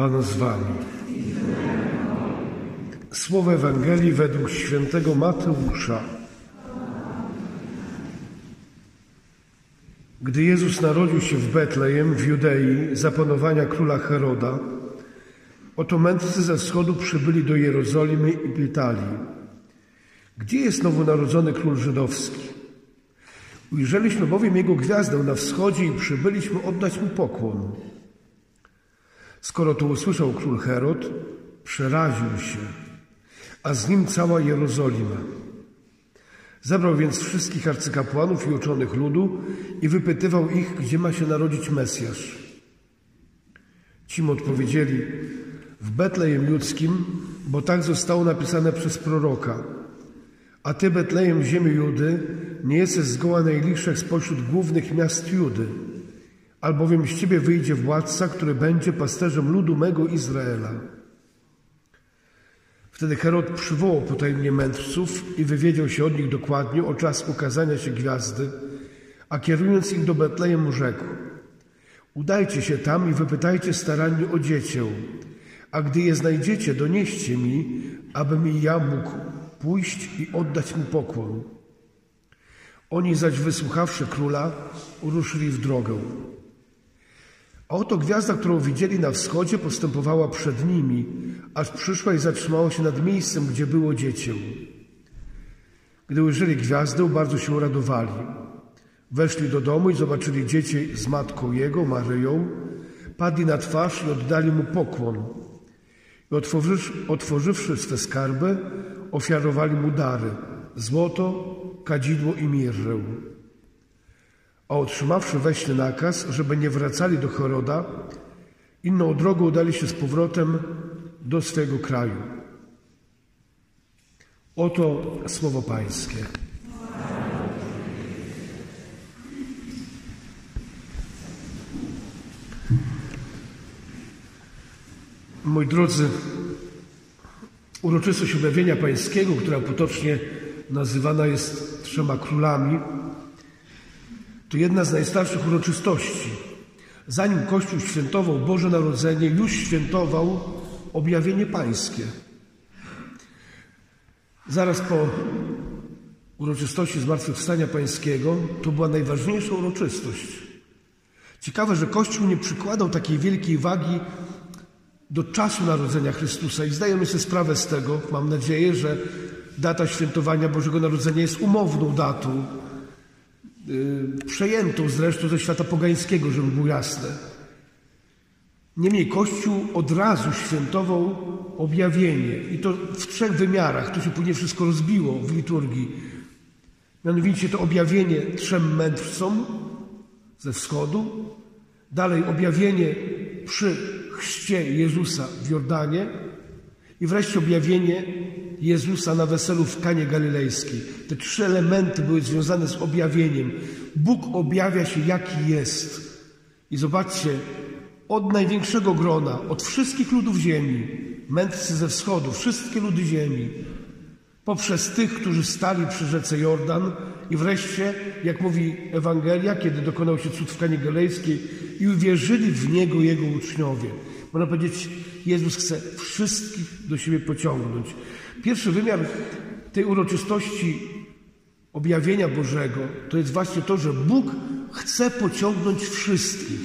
Pan z wami. Słowo Ewangelii według świętego Mateusza. Gdy Jezus narodził się w Betlejem w Judei za panowania króla Heroda, oto mędrcy ze wschodu przybyli do Jerozolimy i pytali: Gdzie jest nowonarodzony król żydowski? Ujrzeliśmy bowiem jego gwiazdę na wschodzie i przybyliśmy oddać mu pokłon. Skoro to usłyszał król Herod, przeraził się, a z nim cała Jerozolima. Zebrał więc wszystkich arcykapłanów i uczonych ludu i wypytywał ich, gdzie ma się narodzić Mesjasz. Ci mu odpowiedzieli, w Betlejem Ludzkim, bo tak zostało napisane przez proroka. A ty, Betlejem, ziemi Judy, nie jesteś zgoła najliższych spośród głównych miast Judy albowiem z Ciebie wyjdzie władca, który będzie pasterzem ludu mego Izraela. Wtedy Herod przywołał potajemnie mędrców i wywiedział się od nich dokładnie o czas ukazania się gwiazdy, a kierując ich do Betlejem rzekł Udajcie się tam i wypytajcie starannie o dziecię, a gdy je znajdziecie, donieście mi, abym i ja mógł pójść i oddać mu pokłon. Oni zaś wysłuchawszy króla, ruszyli w drogę. A oto gwiazda, którą widzieli na wschodzie, postępowała przed nimi, aż przyszła i zatrzymała się nad miejscem, gdzie było dziecię. Gdy ujrzeli gwiazdę, bardzo się uradowali. Weszli do domu i zobaczyli dziecię z matką jego, Maryją, padli na twarz i oddali mu pokłon. I otworzywszy, otworzywszy swe skarby, ofiarowali mu dary, złoto, kadzidło i mirrę. A otrzymawszy weźny nakaz, żeby nie wracali do Heroda, inną drogą udali się z powrotem do swego kraju. Oto słowo Pańskie. Moi drodzy, uroczystość objawienia Pańskiego, która potocznie nazywana jest trzema królami, to jedna z najstarszych uroczystości. Zanim Kościół świętował Boże Narodzenie, już świętował objawienie Pańskie. Zaraz po uroczystości Zmartwychwstania Pańskiego to była najważniejsza uroczystość. Ciekawe, że Kościół nie przykładał takiej wielkiej wagi do czasu narodzenia Chrystusa i zdajemy sobie sprawę z tego. Mam nadzieję, że data świętowania Bożego Narodzenia jest umowną datą, przejętą zresztą ze świata pogańskiego, żeby było jasne. Niemniej Kościół od razu świętował objawienie i to w trzech wymiarach. To się później wszystko rozbiło w liturgii. Mianowicie to objawienie trzem mędrcom ze wschodu, dalej objawienie przy chrzcie Jezusa w Jordanie i wreszcie objawienie Jezusa na weselu w Kanie Galilejskiej. Te trzy elementy były związane z objawieniem. Bóg objawia się, jaki jest. I zobaczcie, od największego grona, od wszystkich ludów ziemi, mędrcy ze wschodu, wszystkie ludy ziemi, poprzez tych, którzy stali przy rzece Jordan i wreszcie, jak mówi Ewangelia, kiedy dokonał się cud w Kanie Galilejskiej i uwierzyli w Niego Jego uczniowie. Można powiedzieć, Jezus chce wszystkich do siebie pociągnąć. Pierwszy wymiar tej uroczystości objawienia Bożego to jest właśnie to, że Bóg chce pociągnąć wszystkich.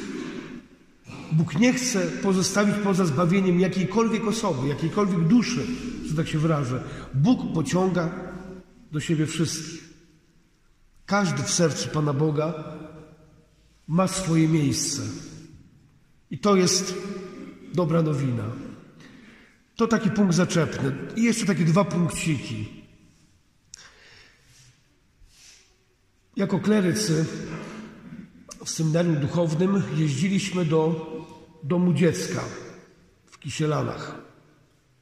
Bóg nie chce pozostawić poza zbawieniem jakiejkolwiek osoby, jakiejkolwiek duszy, że tak się wyrażę. Bóg pociąga do siebie wszystkich. Każdy w sercu Pana Boga ma swoje miejsce. I to jest dobra nowina. To taki punkt zaczepny. I jeszcze takie dwa punkciki. Jako klerycy w seminarium duchownym jeździliśmy do domu dziecka w Kisielanach,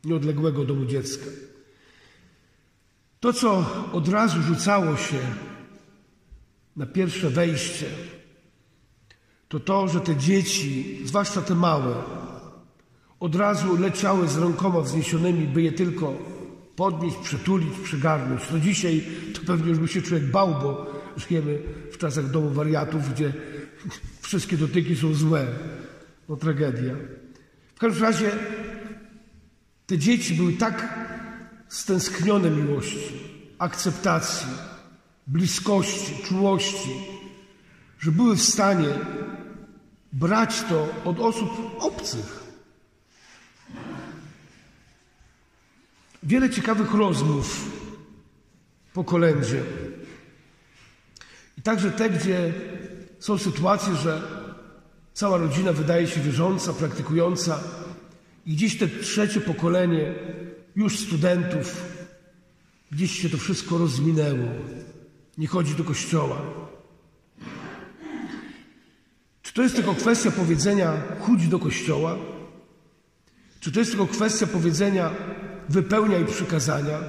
nieodległego domu dziecka. To, co od razu rzucało się na pierwsze wejście, to to, że te dzieci, zwłaszcza te małe, od razu leciały z rękoma wzniesionymi, by je tylko podnieść, przytulić, przygarnąć. No dzisiaj to pewnie już by się człowiek bał, bo żyjemy w czasach domu wariatów, gdzie wszystkie dotyki są złe. No tragedia. W każdym razie te dzieci były tak stęsknione miłości, akceptacji, bliskości, czułości, że były w stanie brać to od osób obcych. Wiele ciekawych rozmów po kolędzie. I także te, gdzie są sytuacje, że cała rodzina wydaje się wierząca, praktykująca, i gdzieś te trzecie pokolenie już studentów, gdzieś się to wszystko rozminęło. Nie chodzi do kościoła. Czy to jest tylko kwestia powiedzenia chodź do kościoła? Czy to jest tylko kwestia powiedzenia wypełniaj przykazania?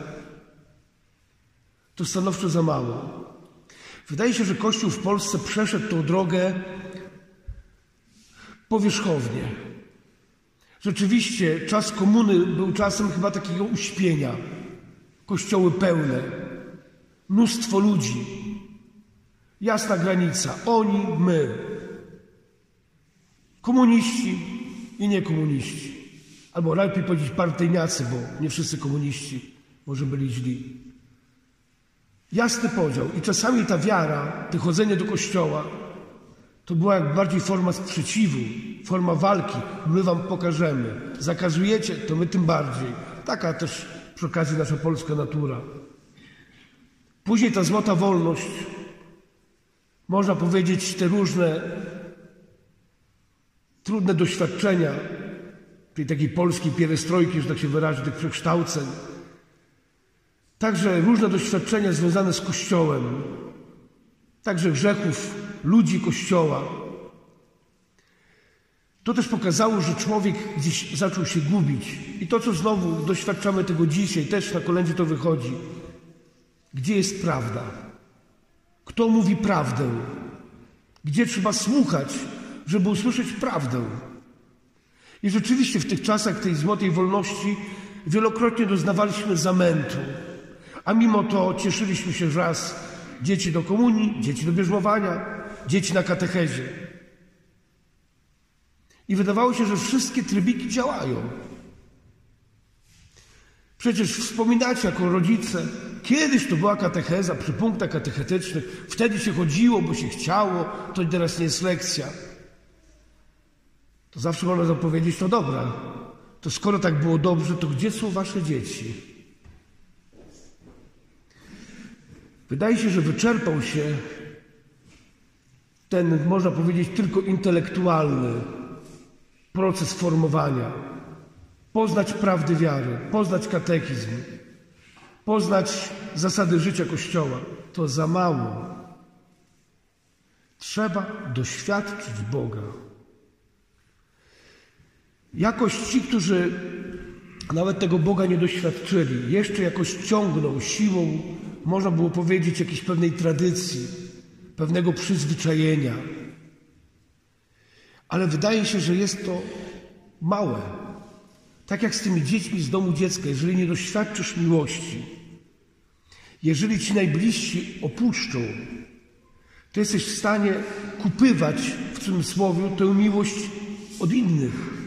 To stanowczo za mało. Wydaje się, że Kościół w Polsce przeszedł tą drogę powierzchownie. Rzeczywiście czas komuny był czasem chyba takiego uśpienia. Kościoły pełne, mnóstwo ludzi, jasna granica. Oni, my. Komuniści i niekomuniści. Albo lepiej powiedzieć partyjniacy, bo nie wszyscy komuniści może byli źli. Jasny podział. I czasami ta wiara, to chodzenie do kościoła, to była jak bardziej forma sprzeciwu, forma walki. My wam pokażemy. Zakazujecie, to my tym bardziej. Taka też przy okazji nasza polska natura. Później ta złota wolność, można powiedzieć, te różne trudne doświadczenia tej takiej polskiej pierestrojki, że tak się wyrażę, tych przekształceń. Także różne doświadczenia związane z Kościołem, także grzechów ludzi Kościoła. To też pokazało, że człowiek gdzieś zaczął się gubić. I to, co znowu doświadczamy tego dzisiaj, też na kolędzie to wychodzi. Gdzie jest prawda? Kto mówi prawdę? Gdzie trzeba słuchać, żeby usłyszeć prawdę? I rzeczywiście w tych czasach tej złotej wolności wielokrotnie doznawaliśmy zamętu, a mimo to cieszyliśmy się raz dzieci do komunii, dzieci do bierzmowania, dzieci na katechezie. I wydawało się, że wszystkie trybiki działają. Przecież wspominacie jako rodzice, kiedyś to była katecheza przy punktach katechetycznych, wtedy się chodziło, bo się chciało, to teraz nie jest lekcja. To zawsze można zapowiedzieć, to dobra. To skoro tak było dobrze, to gdzie są wasze dzieci? Wydaje się, że wyczerpał się ten, można powiedzieć, tylko intelektualny proces formowania. Poznać prawdy wiary, poznać katechizm, poznać zasady życia Kościoła. To za mało. Trzeba doświadczyć Boga. Jakoś ci, którzy nawet tego Boga nie doświadczyli, jeszcze jakoś ciągną siłą, można było powiedzieć, jakiejś pewnej tradycji, pewnego przyzwyczajenia. Ale wydaje się, że jest to małe. Tak jak z tymi dziećmi z domu dziecka, jeżeli nie doświadczysz miłości, jeżeli ci najbliżsi opuszczą, to jesteś w stanie kupywać w cudzysłowie tę miłość od innych.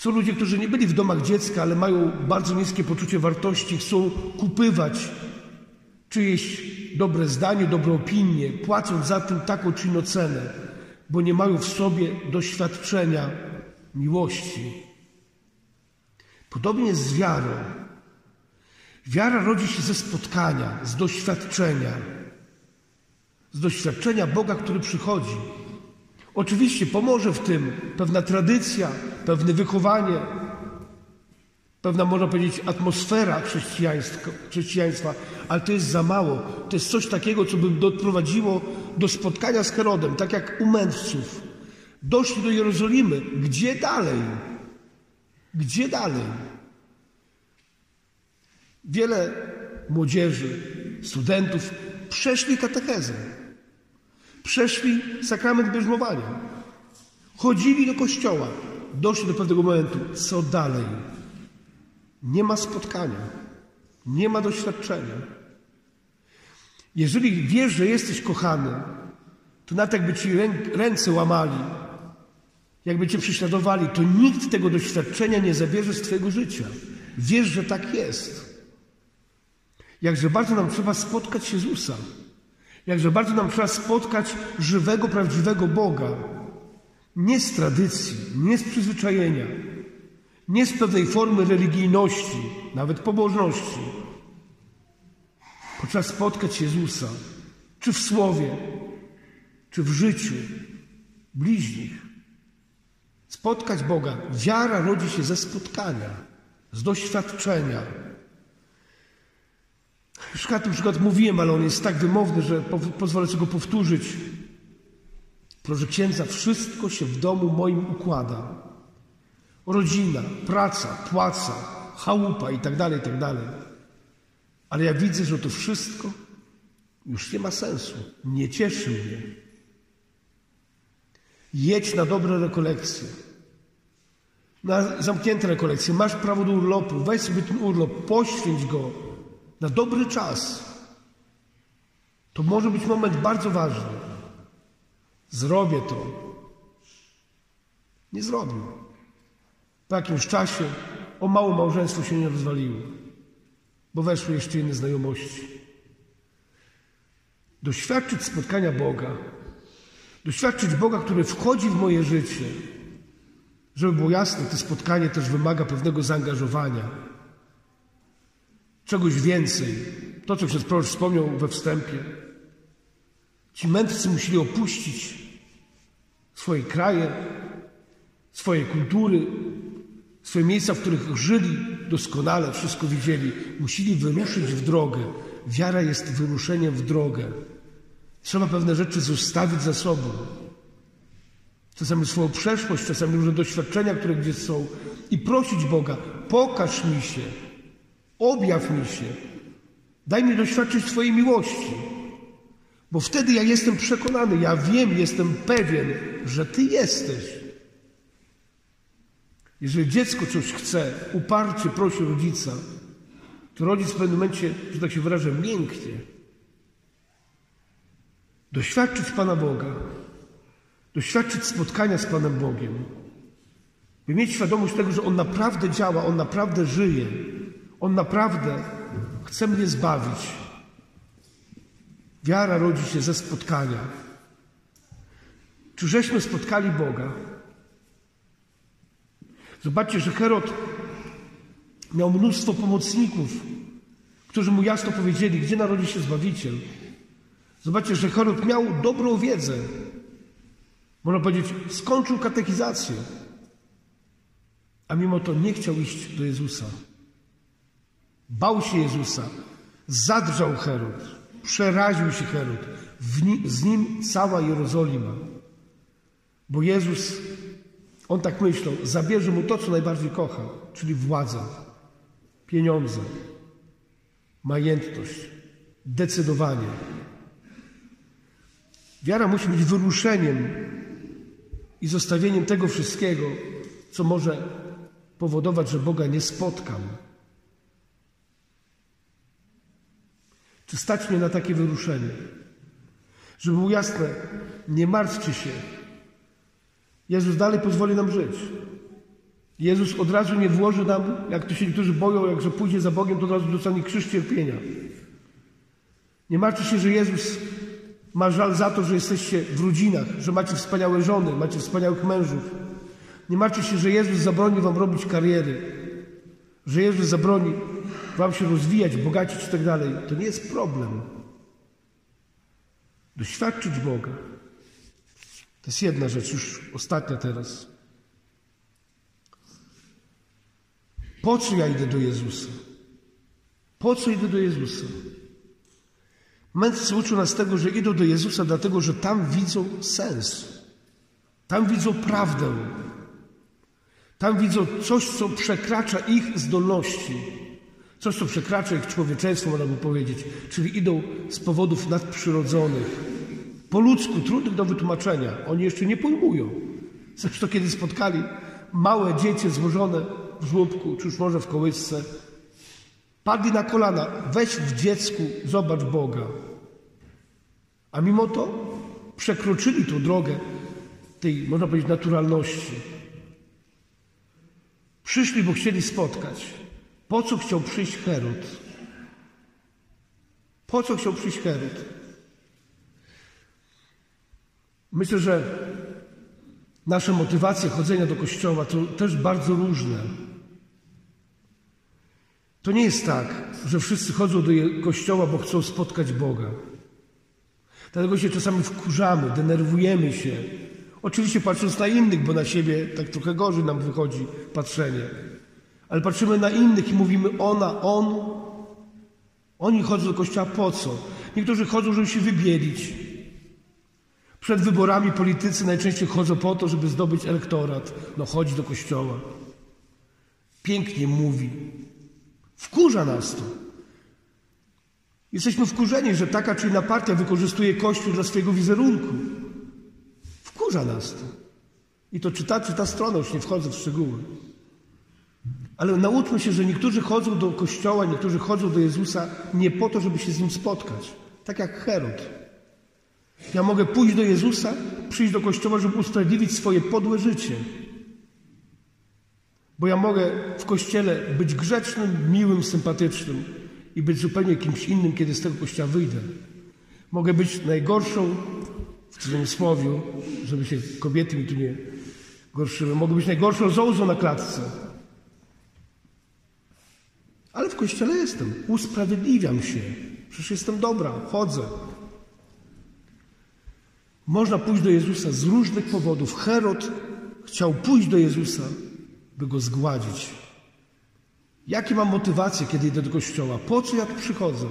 Są ludzie, którzy nie byli w domach dziecka, ale mają bardzo niskie poczucie wartości, chcą kupywać czyjeś dobre zdanie, dobre opinie, płacąc za tym taką czy inną cenę, bo nie mają w sobie doświadczenia miłości. Podobnie jest z wiarą. Wiara rodzi się ze spotkania, z doświadczenia, z doświadczenia Boga, który przychodzi. Oczywiście pomoże w tym pewna tradycja, pewne wychowanie, pewna, można powiedzieć, atmosfera chrześcijaństwa, ale to jest za mało. To jest coś takiego, co by doprowadziło do spotkania z Herodem, tak jak u mędrców. Doszli do Jerozolimy. Gdzie dalej? Gdzie dalej? Wiele młodzieży, studentów przeszli katechezę. Przeszli sakrament bierzmowania. Chodzili do kościoła. Doszli do pewnego momentu. Co dalej? Nie ma spotkania. Nie ma doświadczenia. Jeżeli wiesz, że jesteś kochany, to nawet jakby ci ręce łamali, jakby cię prześladowali, to nikt tego doświadczenia nie zabierze z twojego życia. Wiesz, że tak jest. Jakże bardzo nam trzeba spotkać Jezusa. Jakże bardzo nam trzeba spotkać żywego, prawdziwego Boga. Nie z tradycji, nie z przyzwyczajenia, nie z pewnej formy religijności, nawet pobożności. Potrzeba spotkać Jezusa, czy w słowie, czy w życiu bliźnich. Spotkać Boga. Wiara rodzi się ze spotkania, z doświadczenia. Już przykład mówiłem, ale on jest tak wymowny, że pozwolę sobie go powtórzyć. Proszę księdza, wszystko się w domu moim układa. Rodzina, praca, płaca, chałupa i tak dalej, i tak dalej. Ale ja widzę, że to wszystko już nie ma sensu. Nie cieszy mnie. Jedź na dobre rekolekcje. Na zamknięte rekolekcje. Masz prawo do urlopu. Weź sobie ten urlop, poświęć go na dobry czas. To może być moment bardzo ważny. Zrobię to. Nie zrobił. Po jakimś czasie o mało małżeństwo się nie rozwaliło, bo weszły jeszcze inne znajomości. Doświadczyć spotkania Boga, doświadczyć Boga, który wchodzi w moje życie, żeby było jasne, to spotkanie też wymaga pewnego zaangażowania, czegoś więcej. To, co przez prorok wspomniał we wstępie. Ci mędrcy musieli opuścić swoje kraje, swoje kultury, swoje miejsca, w których żyli doskonale, wszystko widzieli. Musieli wyruszyć w drogę. Wiara jest wyruszeniem w drogę. Trzeba pewne rzeczy zostawić za sobą. Czasami swoją przeszłość, czasami różne doświadczenia, które gdzieś są i prosić Boga, pokaż mi się, objaw mi się, daj mi doświadczyć Twojej miłości. Bo wtedy ja jestem przekonany, ja wiem, jestem pewien, że Ty jesteś. Jeżeli dziecko coś chce, uparcie prosi rodzica, to rodzic w pewnym momencie, że tak się wyrażę, mięknie. Doświadczyć Pana Boga, doświadczyć spotkania z Panem Bogiem, by mieć świadomość tego, że On naprawdę działa, On naprawdę żyje, On naprawdę chce mnie zbawić. Wiara rodzi się ze spotkania. Czy żeśmy spotkali Boga? Zobaczcie, że Herod miał mnóstwo pomocników, którzy mu jasno powiedzieli, gdzie narodzi się Zbawiciel. Zobaczcie, że Herod miał dobrą wiedzę. Można powiedzieć, skończył katekizację, a mimo to nie chciał iść do Jezusa. Bał się Jezusa, zadrżał Herod, przeraził się Herod, z nim cała Jerozolima. Bo Jezus on tak myślał, zabierze mu to, co najbardziej kocha, czyli władzę, pieniądze, majętność, decydowanie. Wiara musi być wyruszeniem i zostawieniem tego wszystkiego, co może powodować, że Boga nie spotkam. Czy stać mnie na takie wyruszenie? Żeby było jasne, nie martwcie się, Jezus dalej pozwoli nam żyć. Jezus od razu nie włoży nam, jak to się niektórzy boją, jak że pójdzie za Bogiem, to od razu dostanie krzyż cierpienia. Nie martwcie się, że Jezus ma żal za to, że jesteście w rodzinach, że macie wspaniałe żony, macie wspaniałych mężów. Nie martwcie się, że Jezus zabroni wam robić kariery, że Jezus zabroni wam się rozwijać, bogacić i tak dalej. To nie jest problem. Doświadczyć Boga. To jest jedna rzecz, już ostatnia teraz. Po co ja idę do Jezusa? Po co idę do Jezusa? Mędrcy uczą nas tego, że idą do Jezusa, dlatego że tam widzą sens. Tam widzą prawdę. Tam widzą coś, co przekracza ich zdolności. Coś, co przekracza ich człowieczeństwo, można by powiedzieć. Czyli idą z powodów nadprzyrodzonych po ludzku, trudnych do wytłumaczenia. Oni jeszcze nie pojmują. Zresztą kiedy spotkali małe dziecię złożone w żłobku, czy już może w kołysce, padli na kolana. Weź w dziecku, zobacz Boga. A mimo to przekroczyli tą drogę tej, można powiedzieć, naturalności. Przyszli, bo chcieli spotkać. Po co chciał przyjść Herod? Po co chciał przyjść Herod? Myślę, że nasze motywacje chodzenia do kościoła to też bardzo różne. To nie jest tak, że wszyscy chodzą do kościoła, bo chcą spotkać Boga. Dlatego się czasami wkurzamy, denerwujemy się. Oczywiście patrząc na innych, bo na siebie tak trochę gorzej nam wychodzi patrzenie. Ale patrzymy na innych i mówimy ona, on. Oni chodzą do kościoła po co? Niektórzy chodzą, żeby się wybielić. Przed wyborami politycy najczęściej chodzą po to, żeby zdobyć elektorat. No chodzi do kościoła. Pięknie mówi. Wkurza nas to. Jesteśmy wkurzeni, że taka czy inna partia wykorzystuje Kościół dla swojego wizerunku. Wkurza nas to. I to czyta, czy ta strona, już nie wchodzę w szczegóły. Ale nauczmy się, że niektórzy chodzą do Kościoła, niektórzy chodzą do Jezusa nie po to, żeby się z Nim spotkać. Tak jak Herod. Ja mogę pójść do Jezusa, przyjść do Kościoła, żeby usprawiedliwić swoje podłe życie. Bo ja mogę w Kościele być grzecznym, miłym, sympatycznym i być zupełnie kimś innym, kiedy z tego Kościoła wyjdę. Mogę być najgorszą, w cudzysłowie, żeby się kobiety mi tu nie gorszyły, mogę być najgorszą zołzą na klatce. Kościele jestem, usprawiedliwiam się. Przecież jestem dobra, chodzę. Można pójść do Jezusa z różnych powodów. Herod chciał pójść do Jezusa, by go zgładzić. Jakie mam motywacje, kiedy idę do kościoła? Po co ja tu przychodzę?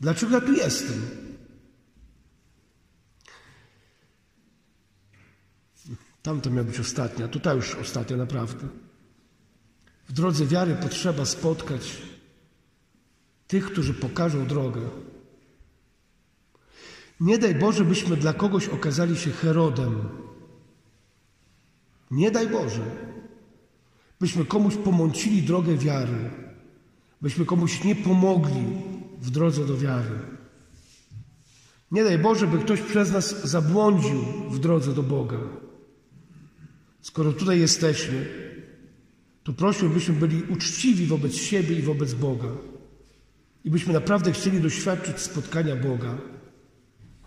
Dlaczego ja tu jestem? Tamto miała być ostatnia, tutaj już ostatnia naprawdę. Drodze wiary potrzeba spotkać tych, którzy pokażą drogę. Nie daj Boże, byśmy dla kogoś okazali się Herodem. Nie daj Boże, byśmy komuś pomącili drogę wiary, byśmy komuś nie pomogli w drodze do wiary. Nie daj Boże, by ktoś przez nas zabłądził w drodze do Boga. Skoro tutaj jesteśmy, to proszę, byśmy byli uczciwi wobec siebie i wobec Boga. I byśmy naprawdę chcieli doświadczyć spotkania Boga,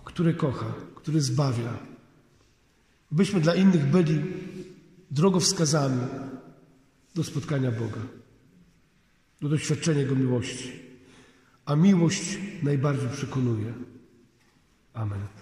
który kocha, który zbawia. Byśmy dla innych byli drogowskazami do spotkania Boga, do doświadczenia Jego miłości. A miłość najbardziej przekonuje. Amen.